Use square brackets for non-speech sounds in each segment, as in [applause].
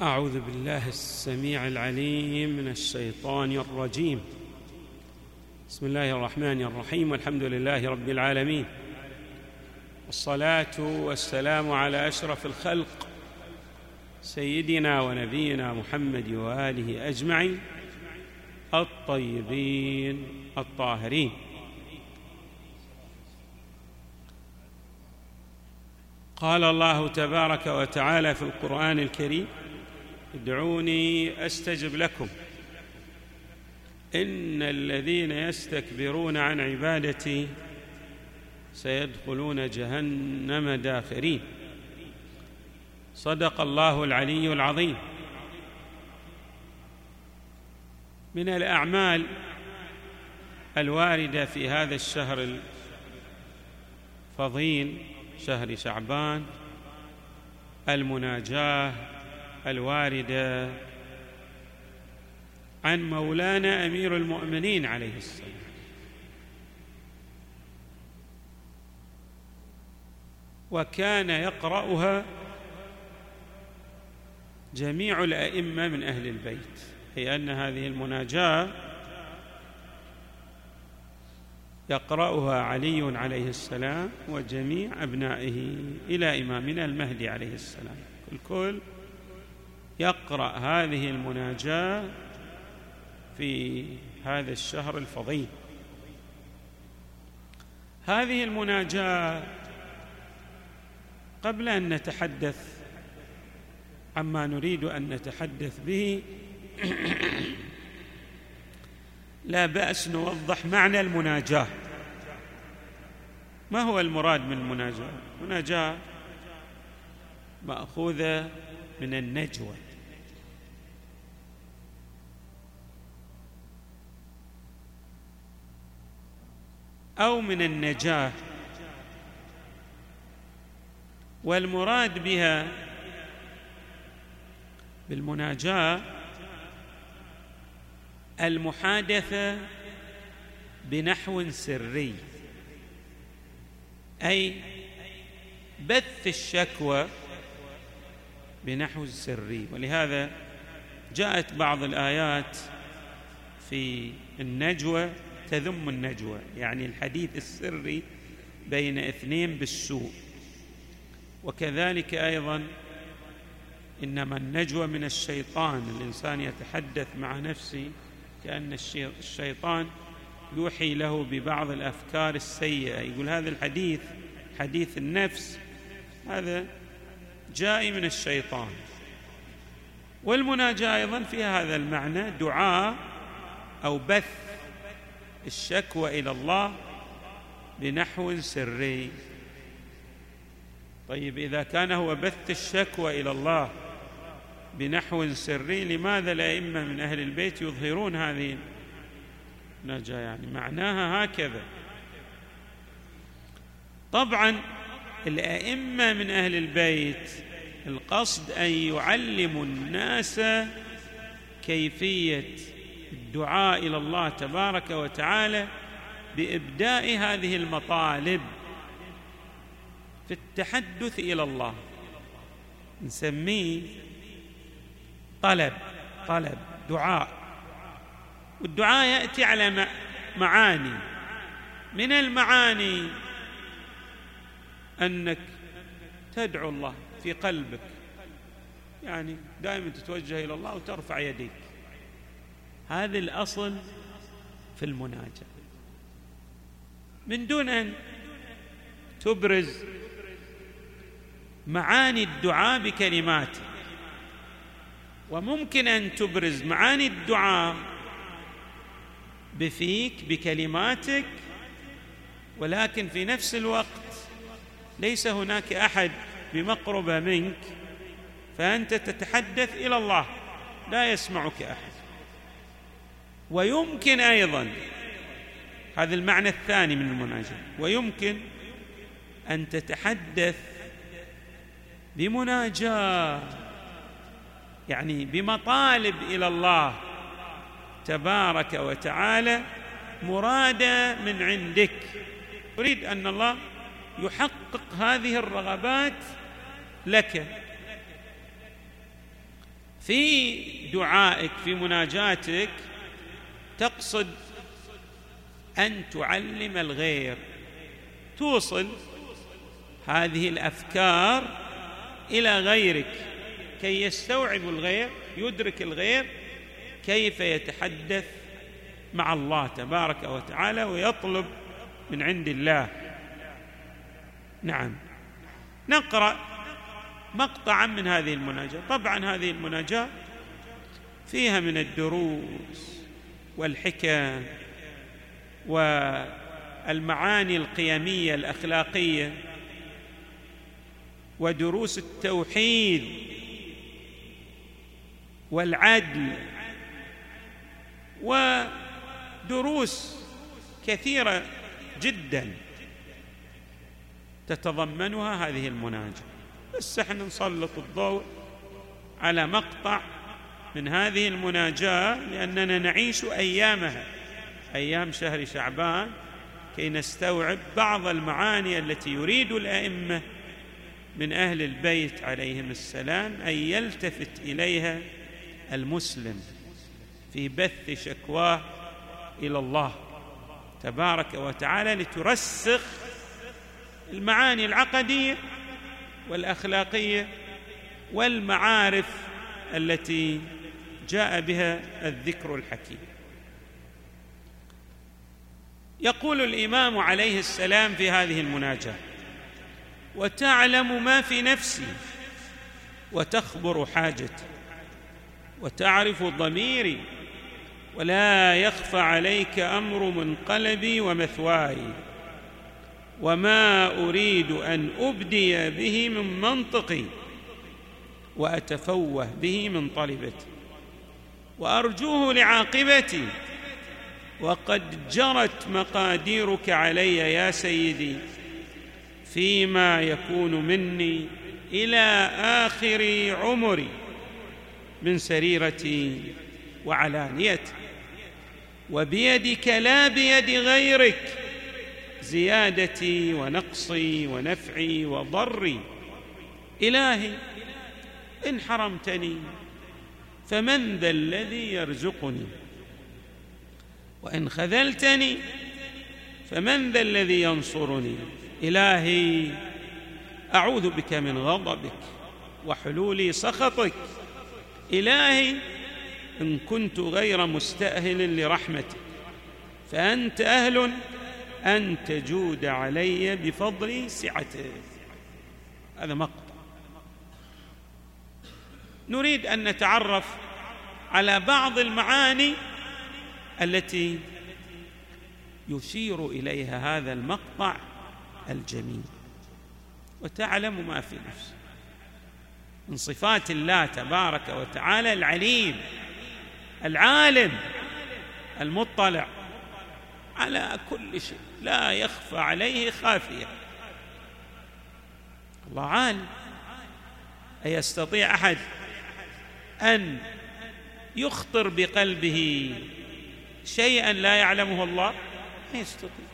أعوذ بالله السميع العليم من الشيطان الرجيم. بسم الله الرحمن الرحيم والحمد لله رب العالمين. والصلاة والسلام على أشرف الخلق سيدنا ونبينا محمد وآله أجمعين الطيبين الطاهرين. قال الله تبارك وتعالى في القرآن الكريم ادعوني أستجب لكم. إن الذين يستكبرون عن عبادتي سيدخلون جهنم داخرين. صدق الله العلي العظيم. من الأعمال الواردة في هذا الشهر الفضيل شهر شعبان المناجاة الواردة. عن مولانا أمير المؤمنين عليه السلام. وكان يقرأها جميع الأئمة من أهل البيت أي أن هذه المناجاة يقرأها علي عليه السلام وجميع أبنائه إلى إمامنا المهدي عليه السلام. الكل يقرأ هذه المناجاة في هذا الشهر الفضيل. هذه المناجاة قبل أن نتحدث عما نريد أن نتحدث به [clears throat] لا بأس نوضح معنى المناجاة. ما هو المراد من المناجاة؟ المناجاة مأخوذة من النجوى. أو من النجاة. والمراد بها بالمناجاة المحادثة بنحو سري أي بث الشكوى بنحو سري ولهذا جاءت بعض الآيات في النجوى تذم النجوى. يعني الحديث السري بين اثنين بالسوء. وكذلك أيضا إنما النجوى من الشيطان. الإنسان يتحدث مع نفسه كأن الشيطان يوحي له ببعض الأفكار السيئة. يقول هذا الحديث حديث النفس هذا جاء من الشيطان. والمناجاة أيضا فيها هذا المعنى دعاء أو بث الشكوى إلى الله بنحو سري. طيب إذا كان هو بث الشكوى إلى الله بنحو سري لماذا الأئمة من أهل البيت يظهرون هذه النجاه يعني معناها هكذا. طبعا الأئمة من أهل البيت القصد أن يعلموا الناس كيفية الدعاء إلى الله تبارك وتعالى بإبداء هذه المطالب في التحدث إلى الله. نسميه طلب طلب دعاء. والدعاء يأتي على معاني. من المعاني أنك تدعو الله في قلبك. يعني دائما تتوجه إلى الله وترفع يديك. هذا الأصل في المناجاة. من دون أن تبرز معاني الدعاء بكلمات. وممكن أن تبرز معاني الدعاء بفيك بكلماتك ولكن في نفس الوقت ليس هناك أحد بمقربه منك فأنت تتحدث إلى الله لا يسمعك أحد. ويمكن أيضا هذا المعنى الثاني من المناجاة ويمكن أن تتحدث بمناجاة يعني بمطالب إلى الله تبارك وتعالى مراده من عندك. تريد أن الله يحقق هذه الرغبات لك. في دعائك في مناجاتك تقصد أن تعلم الغير. توصل هذه الأفكار إلى غيرك. كي يستوعب الغير يدرك الغير كيف يتحدث مع الله تبارك وتعالى ويطلب من عند الله. نعم. نقرأ مقطعا من هذه المناجاة. طبعا هذه المناجاة فيها من الدروس والحكم والمعاني القيمية الأخلاقية ودروس التوحيد والعدل ودروس كثيرة جدا. تتضمنها هذه المناجاه بس إحنا نسلط الضوء على مقطع من هذه المناجاة لأننا نعيش أيامها. أيام شهر شعبان كي نستوعب بعض المعاني التي يريد الأئمة من أهل البيت عليهم السلام أن يلتفت إليها المسلم في بث شكواه إلى الله تبارك وتعالى لترسخ المعاني العقدية والأخلاقية والمعارف التي جاء بها الذكر الحكيم. يقول الإمام عليه السلام في هذه المناجاة وتعلم ما في نفسي وتخبر حاجتي وتعرف ضميري ولا يخفى عليك أمر منقلبي ومثواي وما اريد ان ابدي به من منطقي واتفوه به من طلبتي وارجوه لعاقبتي وقد جرت مقاديرك علي يا سيدي فيما يكون مني إلى اخر عمري من سريرتي وعلانيتي وبيدك لا بيد غيرك زيادتي ونقصي ونفعي وضري. إلهي إن حرمتني فمن ذا الذي يرزقني؟ وإن خذلتني فمن ذا الذي ينصرني؟ إلهي أعوذ بك من غضبك وحلول سخطك. إلهي إن كنت غير مستأهل لرحمتك فأنت أهل أن تجود علي بفضل سعتك هذا مقطع. نريد أن نتعرف على بعض المعاني التي يشير إليها هذا المقطع الجميل. وتعلم ما في نفسك. من صفات الله تبارك وتعالى العليم العالم المطلع على كل شيء. لا يخفى عليه خافية. الله عالم أيستطيع أحد أن يخطر بقلبه شيئا لا يعلمه الله؟ ما يستطيع.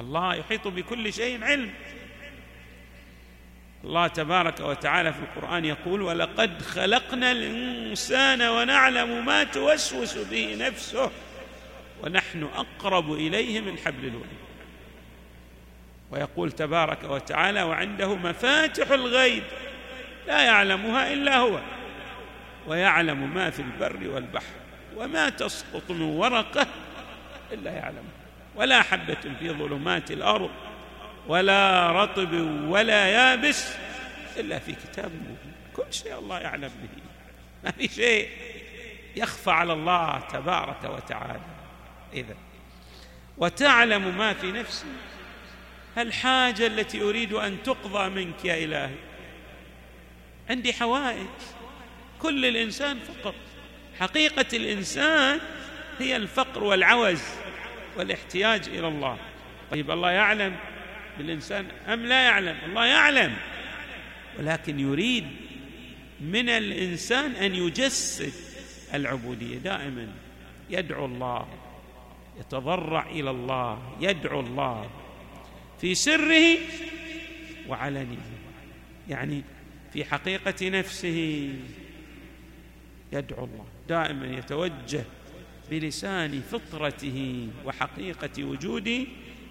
الله يحيط بكل شيء علم. الله تبارك وتعالى في القرآن يقول ولقد خلقنا الإنسان ونعلم ما توسوس به نفسه ونحن أقرب إليه من حبل الوريد. ويقول تبارك وتعالى وعنده مفاتح الغيب لا يعلمها إلا هو ويعلم ما في البر والبحر وما تسقط من ورقة إلا يعلمها. ولا حبة في ظلمات الأرض ولا رطب ولا يابس إلا في كتاب مبين. كل شيء الله يعلم به. ما في شيء يخفى على الله تبارك وتعالى. إذا وتعلم ما في نفسي. الحاجة التي أريد أن تقضى منك يا إلهي. عندي حوائج. كل الإنسان فقر. حقيقة الإنسان هي الفقر والعوز والاحتياج إلى الله. طيب الله يعلم بالإنسان أم لا يعلم؟ الله يعلم. ولكن يريد من الإنسان أن يجسد العبودية. دائما يدعو الله. يتضرع إلى الله يدعو الله في سره وعلنه يعني في حقيقة نفسه يدعو الله دائما يتوجه بلسان فطرته وحقيقة وجوده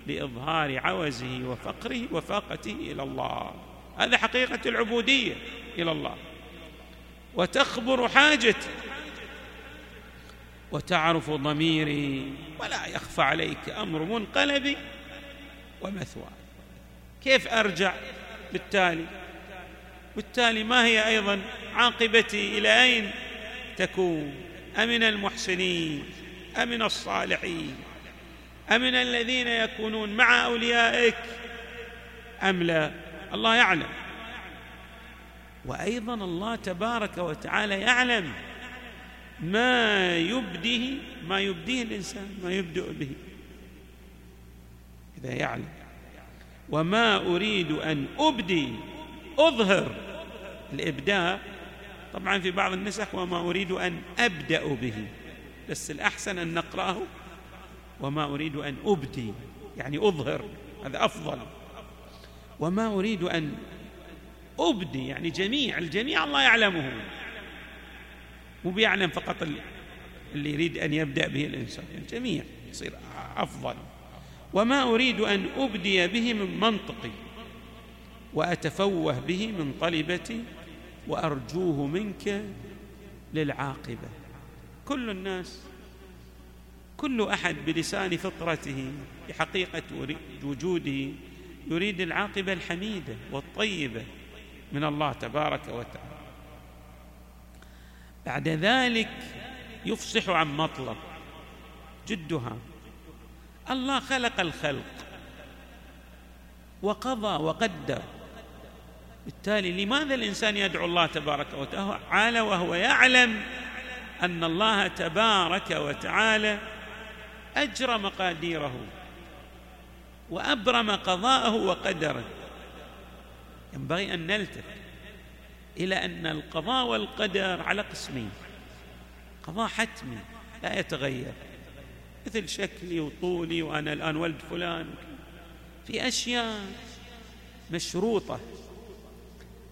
لإظهار عوزه وفقره وفاقته إلى الله. هذا حقيقة العبودية إلى الله. وتخبر حاجتي وتعرف ضميري ولا يخفى عليك أمر منقلبي ومثواي كيف أرجع بالتالي؟ بالتالي ما هي أيضا عاقبتي إلى أين تكون؟ أمن المحسنين أمن الصالحين أمن الذين يكونون مع أوليائك أم لا؟ الله يعلم. وأيضا الله تبارك وتعالى يعلم ما يبديه ما يبديه الإنسان ما يبدأ به. إذا يعلم وما أريد أن أبدي أظهر الابداء طبعا في بعض النسخ وما أريد أن أبدأ به. بس الأحسن أن نقرأه. وما أريد أن أبدي يعني أظهر. هذا أفضل. وما أريد أن أبدي يعني جميع الجميع الله يعلمه. مو بيعلم فقط اللي يريد أن يبدأ به الإنسان يعني الجميع يصير أفضل. وما أريد أن أبدي به من منطقي وأتفوه به من طلبتي وأرجوه منك للعاقبة. كل الناس كل أحد بلسان فطرته بحقيقة وجوده يريد العاقبة الحميدة والطيبة من الله تبارك وتعالى. بعد ذلك يفصح عن مطلب جدها. الله خلق الخلق وقضى وقدر. بالتالي لماذا الإنسان يدعو الله تبارك وتعالى وهو يعلم أن الله تبارك وتعالى أجرى مقاديره وأبرم قضاءه وقدره؟ ينبغي أن نلتفت إلى أن القضاء والقدر على قسمين. قضاء حتمي لا يتغير. مثل شكلي وطولي وأنا الآن ولد فلان. في أشياء مشروطة.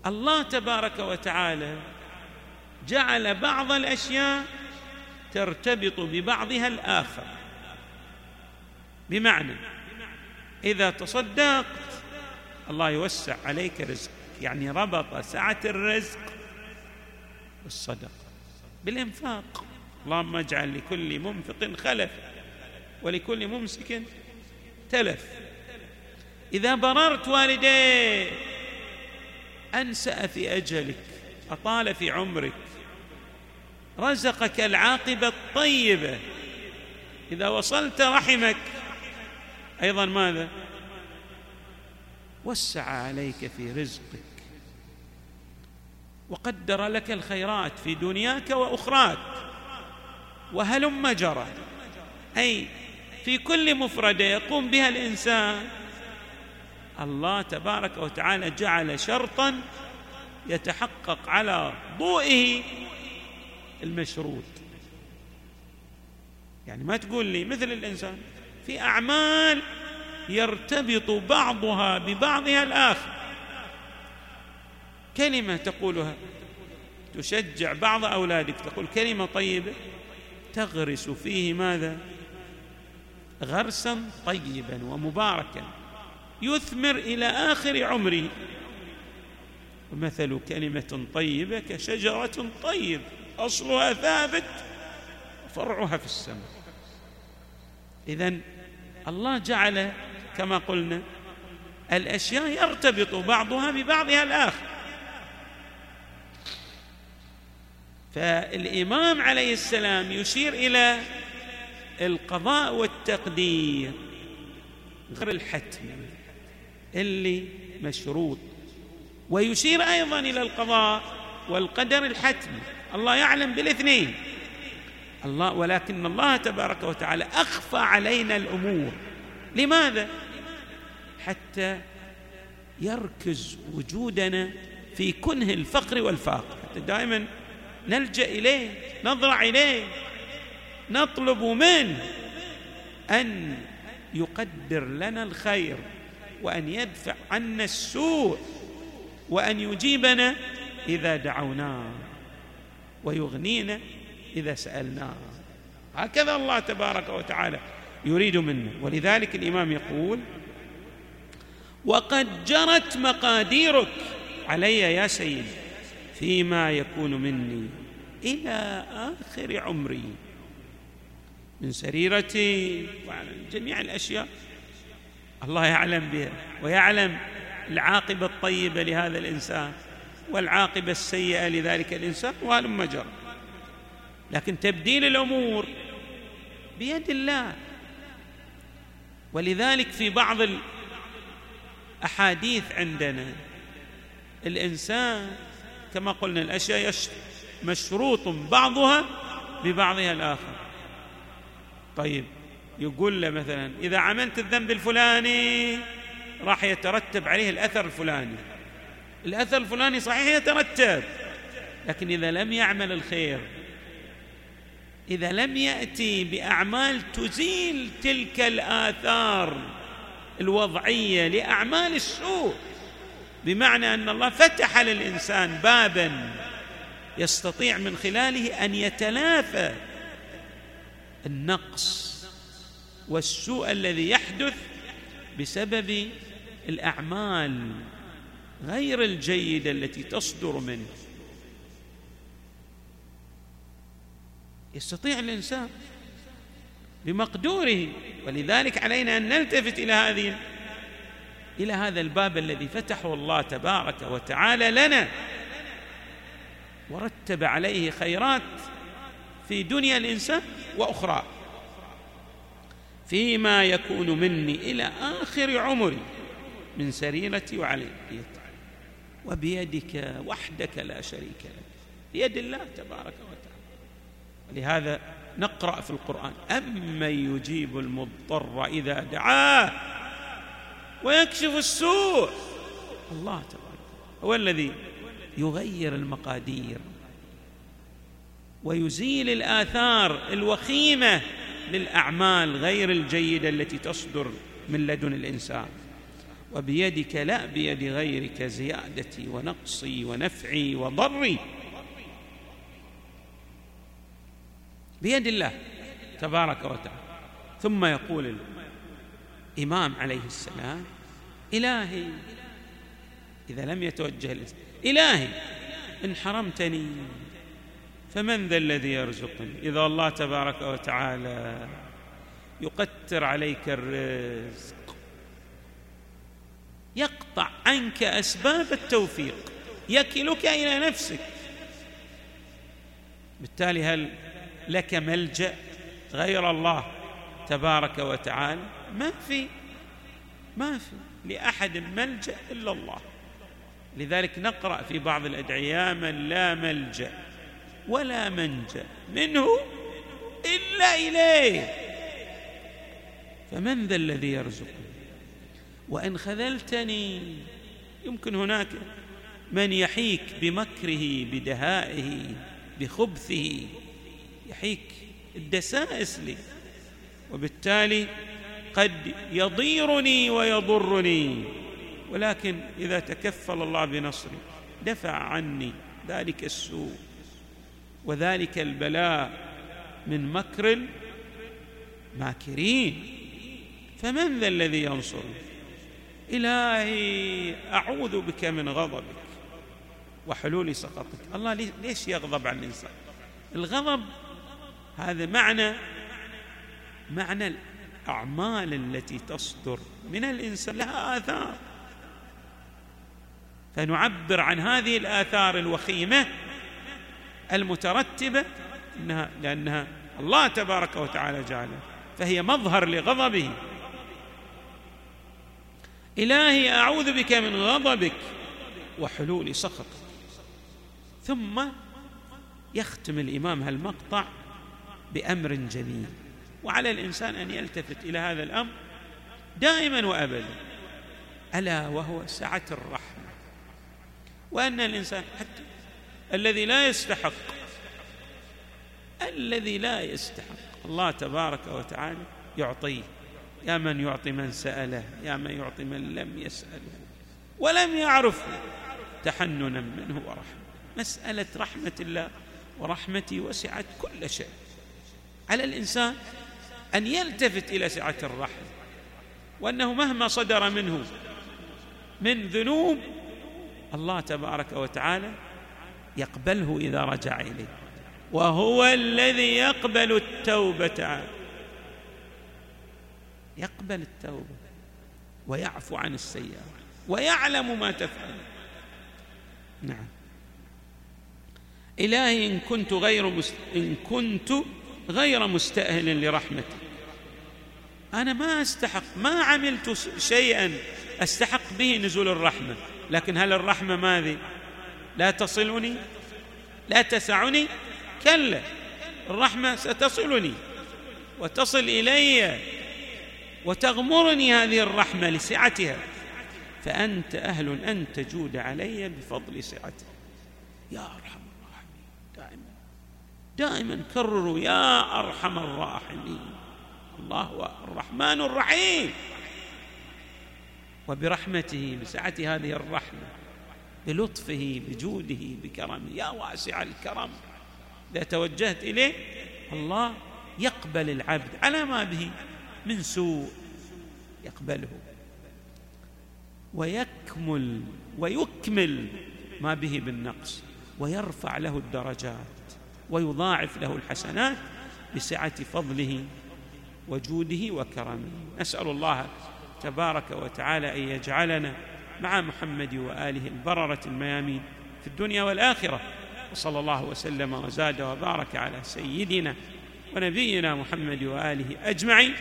الله تبارك وتعالى جعل بعض الأشياء ترتبط ببعضها الآخر. بمعنى إذا تصدقت الله يوسع عليك رزق يعني ربط سعة الرزق بالصدقه بالإنفاق. اللهم اجعل لكل منفق خلف ولكل ممسك تلف. إذا بررت والديك أنسأ في أجلك أطال في عمرك. رزقك العاقبة الطيبة. إذا وصلت رحمك. أيضا ماذا؟ وسع عليك في رزقك. وقدر لك الخيرات في دنياك وأخراك. وهلم جرى. أي في كل مفردة يقوم بها الإنسان. الله تبارك وتعالى جعل شرطا يتحقق على ضوئه المشروط. يعني ما تقول لي مثل الإنسان في أعمال يرتبط بعضها ببعضها الآخر. كلمة تقولها تشجع بعض أولادك تقول كلمة طيبة تغرس فيه ماذا؟ غرسا طيبا ومباركا يثمر إلى آخر عمره. ومثل كلمة طيبة كشجرة طيب أصلها ثابت وفرعها في السماء. اذا الله جعل كما قلنا الأشياء يرتبط بعضها ببعضها الآخر. فالإمام عليه السلام يشير إلى القضاء والتقدير غير الحتم اللي مشروط. ويشير أيضا إلى القضاء والقدر الحتمي الله يعلم بالاثنين. الله ولكن الله تبارك وتعالى أخفى علينا الأمور. لماذا؟ حتى يركز وجودنا في كنه الفقر والفاقة. حتى دائما نلجأ إليه نضرع إليه نطلب منه أن يقدر لنا الخير وأن يدفع عنا السوء وأن يجيبنا إذا دعوناه ويغنينا إذا سالناه هكذا الله تبارك وتعالى يريد منا. ولذلك الإمام يقول وقد جرت مقاديرك. علي يا سيدي فيما يكون مني إلى آخر عمري. من سريرتي وعلى جميع الأشياء. الله يعلم بها ويعلم العاقبة الطيبة لهذا الإنسان والعاقبة السيئة لذلك الإنسان وهلم جرى لكن تبديل الأمور بيد الله. ولذلك في بعض الاحاديث عندنا. الإنسان كما قلنا الأشياء مشروط بعضها ببعضها الآخر. طيب يقول له مثلا إذا عملت الذنب الفلاني راح يترتب عليه الأثر الفلاني. الأثر الفلاني صحيح يترتب لكن إذا لم يعمل الخير إذا لم يأتي بأعمال تزيل تلك الآثار الوضعية لأعمال السوء. بمعنى أن الله فتح للإنسان بابا يستطيع من خلاله أن يتلافى النقص والسوء الذي يحدث بسبب الأعمال غير الجيدة التي تصدر منه. يستطيع الإنسان بمقدوره. ولذلك علينا أن نلتفت إلى هذه إلى هذا الباب الذي فتحه الله تبارك وتعالى لنا. ورتب عليه خيرات في دنيا الإنسان وأخرى. فيما يكون مني إلى آخر عمري من سريرتي وعليتي وبيدك وحدك لا شريك لك. بيد الله تبارك وتعالى. ولهذا نقرأ في القرآن. أمن يجيب المضطر إذا دعاه ويكشف السوء. الله تبارك هو الذي يغير المقادير ويزيل الآثار الوخيمة للأعمال غير الجيدة التي تصدر من لدن الإنسان. وبيدك لا بيد غيرك زيادتي ونقصي ونفعي وضري. بيد الله تبارك وتعالى. ثم يقول الإمام عليه السلام إلهي إذا لم يتوجه الإنسان إلهي إن حرمتني فمن ذا الذي يرزقني؟ إذا الله تبارك وتعالى يقتر عليك الرزق يقطع عنك أسباب التوفيق يكلك إلى نفسك. بالتالي هل لك ملجأ غير الله تبارك وتعالى. ما في ما في لأحد ملجأ إلا الله. لذلك نقرأ في بعض الأدعية من لا ملجأ ولا منجأ منه إلا إليه. فمن ذا الذي يرزقني؟ وإن خذلتني يمكن هناك من يحيك بمكره بدهائه بخبثه يحيك الدسائس لي وبالتالي قد يضيرني ويضرني. ولكن إذا تكفل الله بنصري دفع عني ذلك السوء. وذلك البلاء من مكر الماكرين. فمن ذا الذي ينصرني؟ إلهي أعوذ بك من غضبك وحلول سخطك الله ليش يغضب على الإنسان؟ الغضب هذا معنى معنى الأعمال التي تصدر من الإنسان لها آثار. فنعبر عن هذه الآثار الوخيمة المترتبة إنها لأنها الله تبارك وتعالى جعلها فهي مظهر لغضبه. إلهي أعوذ بك من غضبك وحلول سخطك. ثم يختم الإمام هالمقطع بأمر جميل وعلى الإنسان أن يلتفت إلى هذا الأمر دائما وابدا. ألا وهو سعة الرحمة. وأن الإنسان حتى الذي لا يستحق الذي لا يستحق الله تبارك وتعالى يعطيه. يا من يعطي من سأله يا من يعطي من لم يسأله ولم يعرفه تحننا منه ورحمة. مسألة رحمة الله ورحمتي وسعت كل شيء. على الإنسان أن يلتفت إلى سعة الرحمه وأنه مهما صدر منه من ذنوب الله تبارك وتعالى يقبله إذا رجع إليه وهو الذي يقبل التوبة. يقبل التوبة ويعفو عن السيئات ويعلم ما تفعل. نعم. إلهي إن كنت غير مست... إن كنت غير مستأهل لرحمتك أنا ما أستحق ما عملت شيئا أستحق به نزول الرحمة. لكن هل الرحمة ماذي؟ لا تصلني؟ لا تسعني؟ كلا الرحمة ستصلني. وتصل إلي وتغمرني هذه الرحمة لسعتها. فأنت أهل أن تجود علي بفضل سعته يا دائما دائما كرروا يا أرحم الراحمين. الله هو الرحمن الرحيم. وبرحمته بسعة هذه الرحمة بلطفه بجوده بكرمه. يا واسع الكرم. إذا توجهت إليه الله يقبل العبد على ما به من سوء يقبله. ويكمل ويكمل ما به بالنقص ويرفع له الدرجات. ويضاعف له الحسنات بسعة فضله وجوده وكرمه. نسأل الله تبارك وتعالى أن يجعلنا مع محمد وآله البررة الميامين في الدنيا والآخرة. وصلى الله وسلم وزاد وبارك على سيدنا ونبينا محمد وآله أجمعين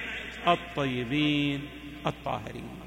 الطيبين الطاهرين.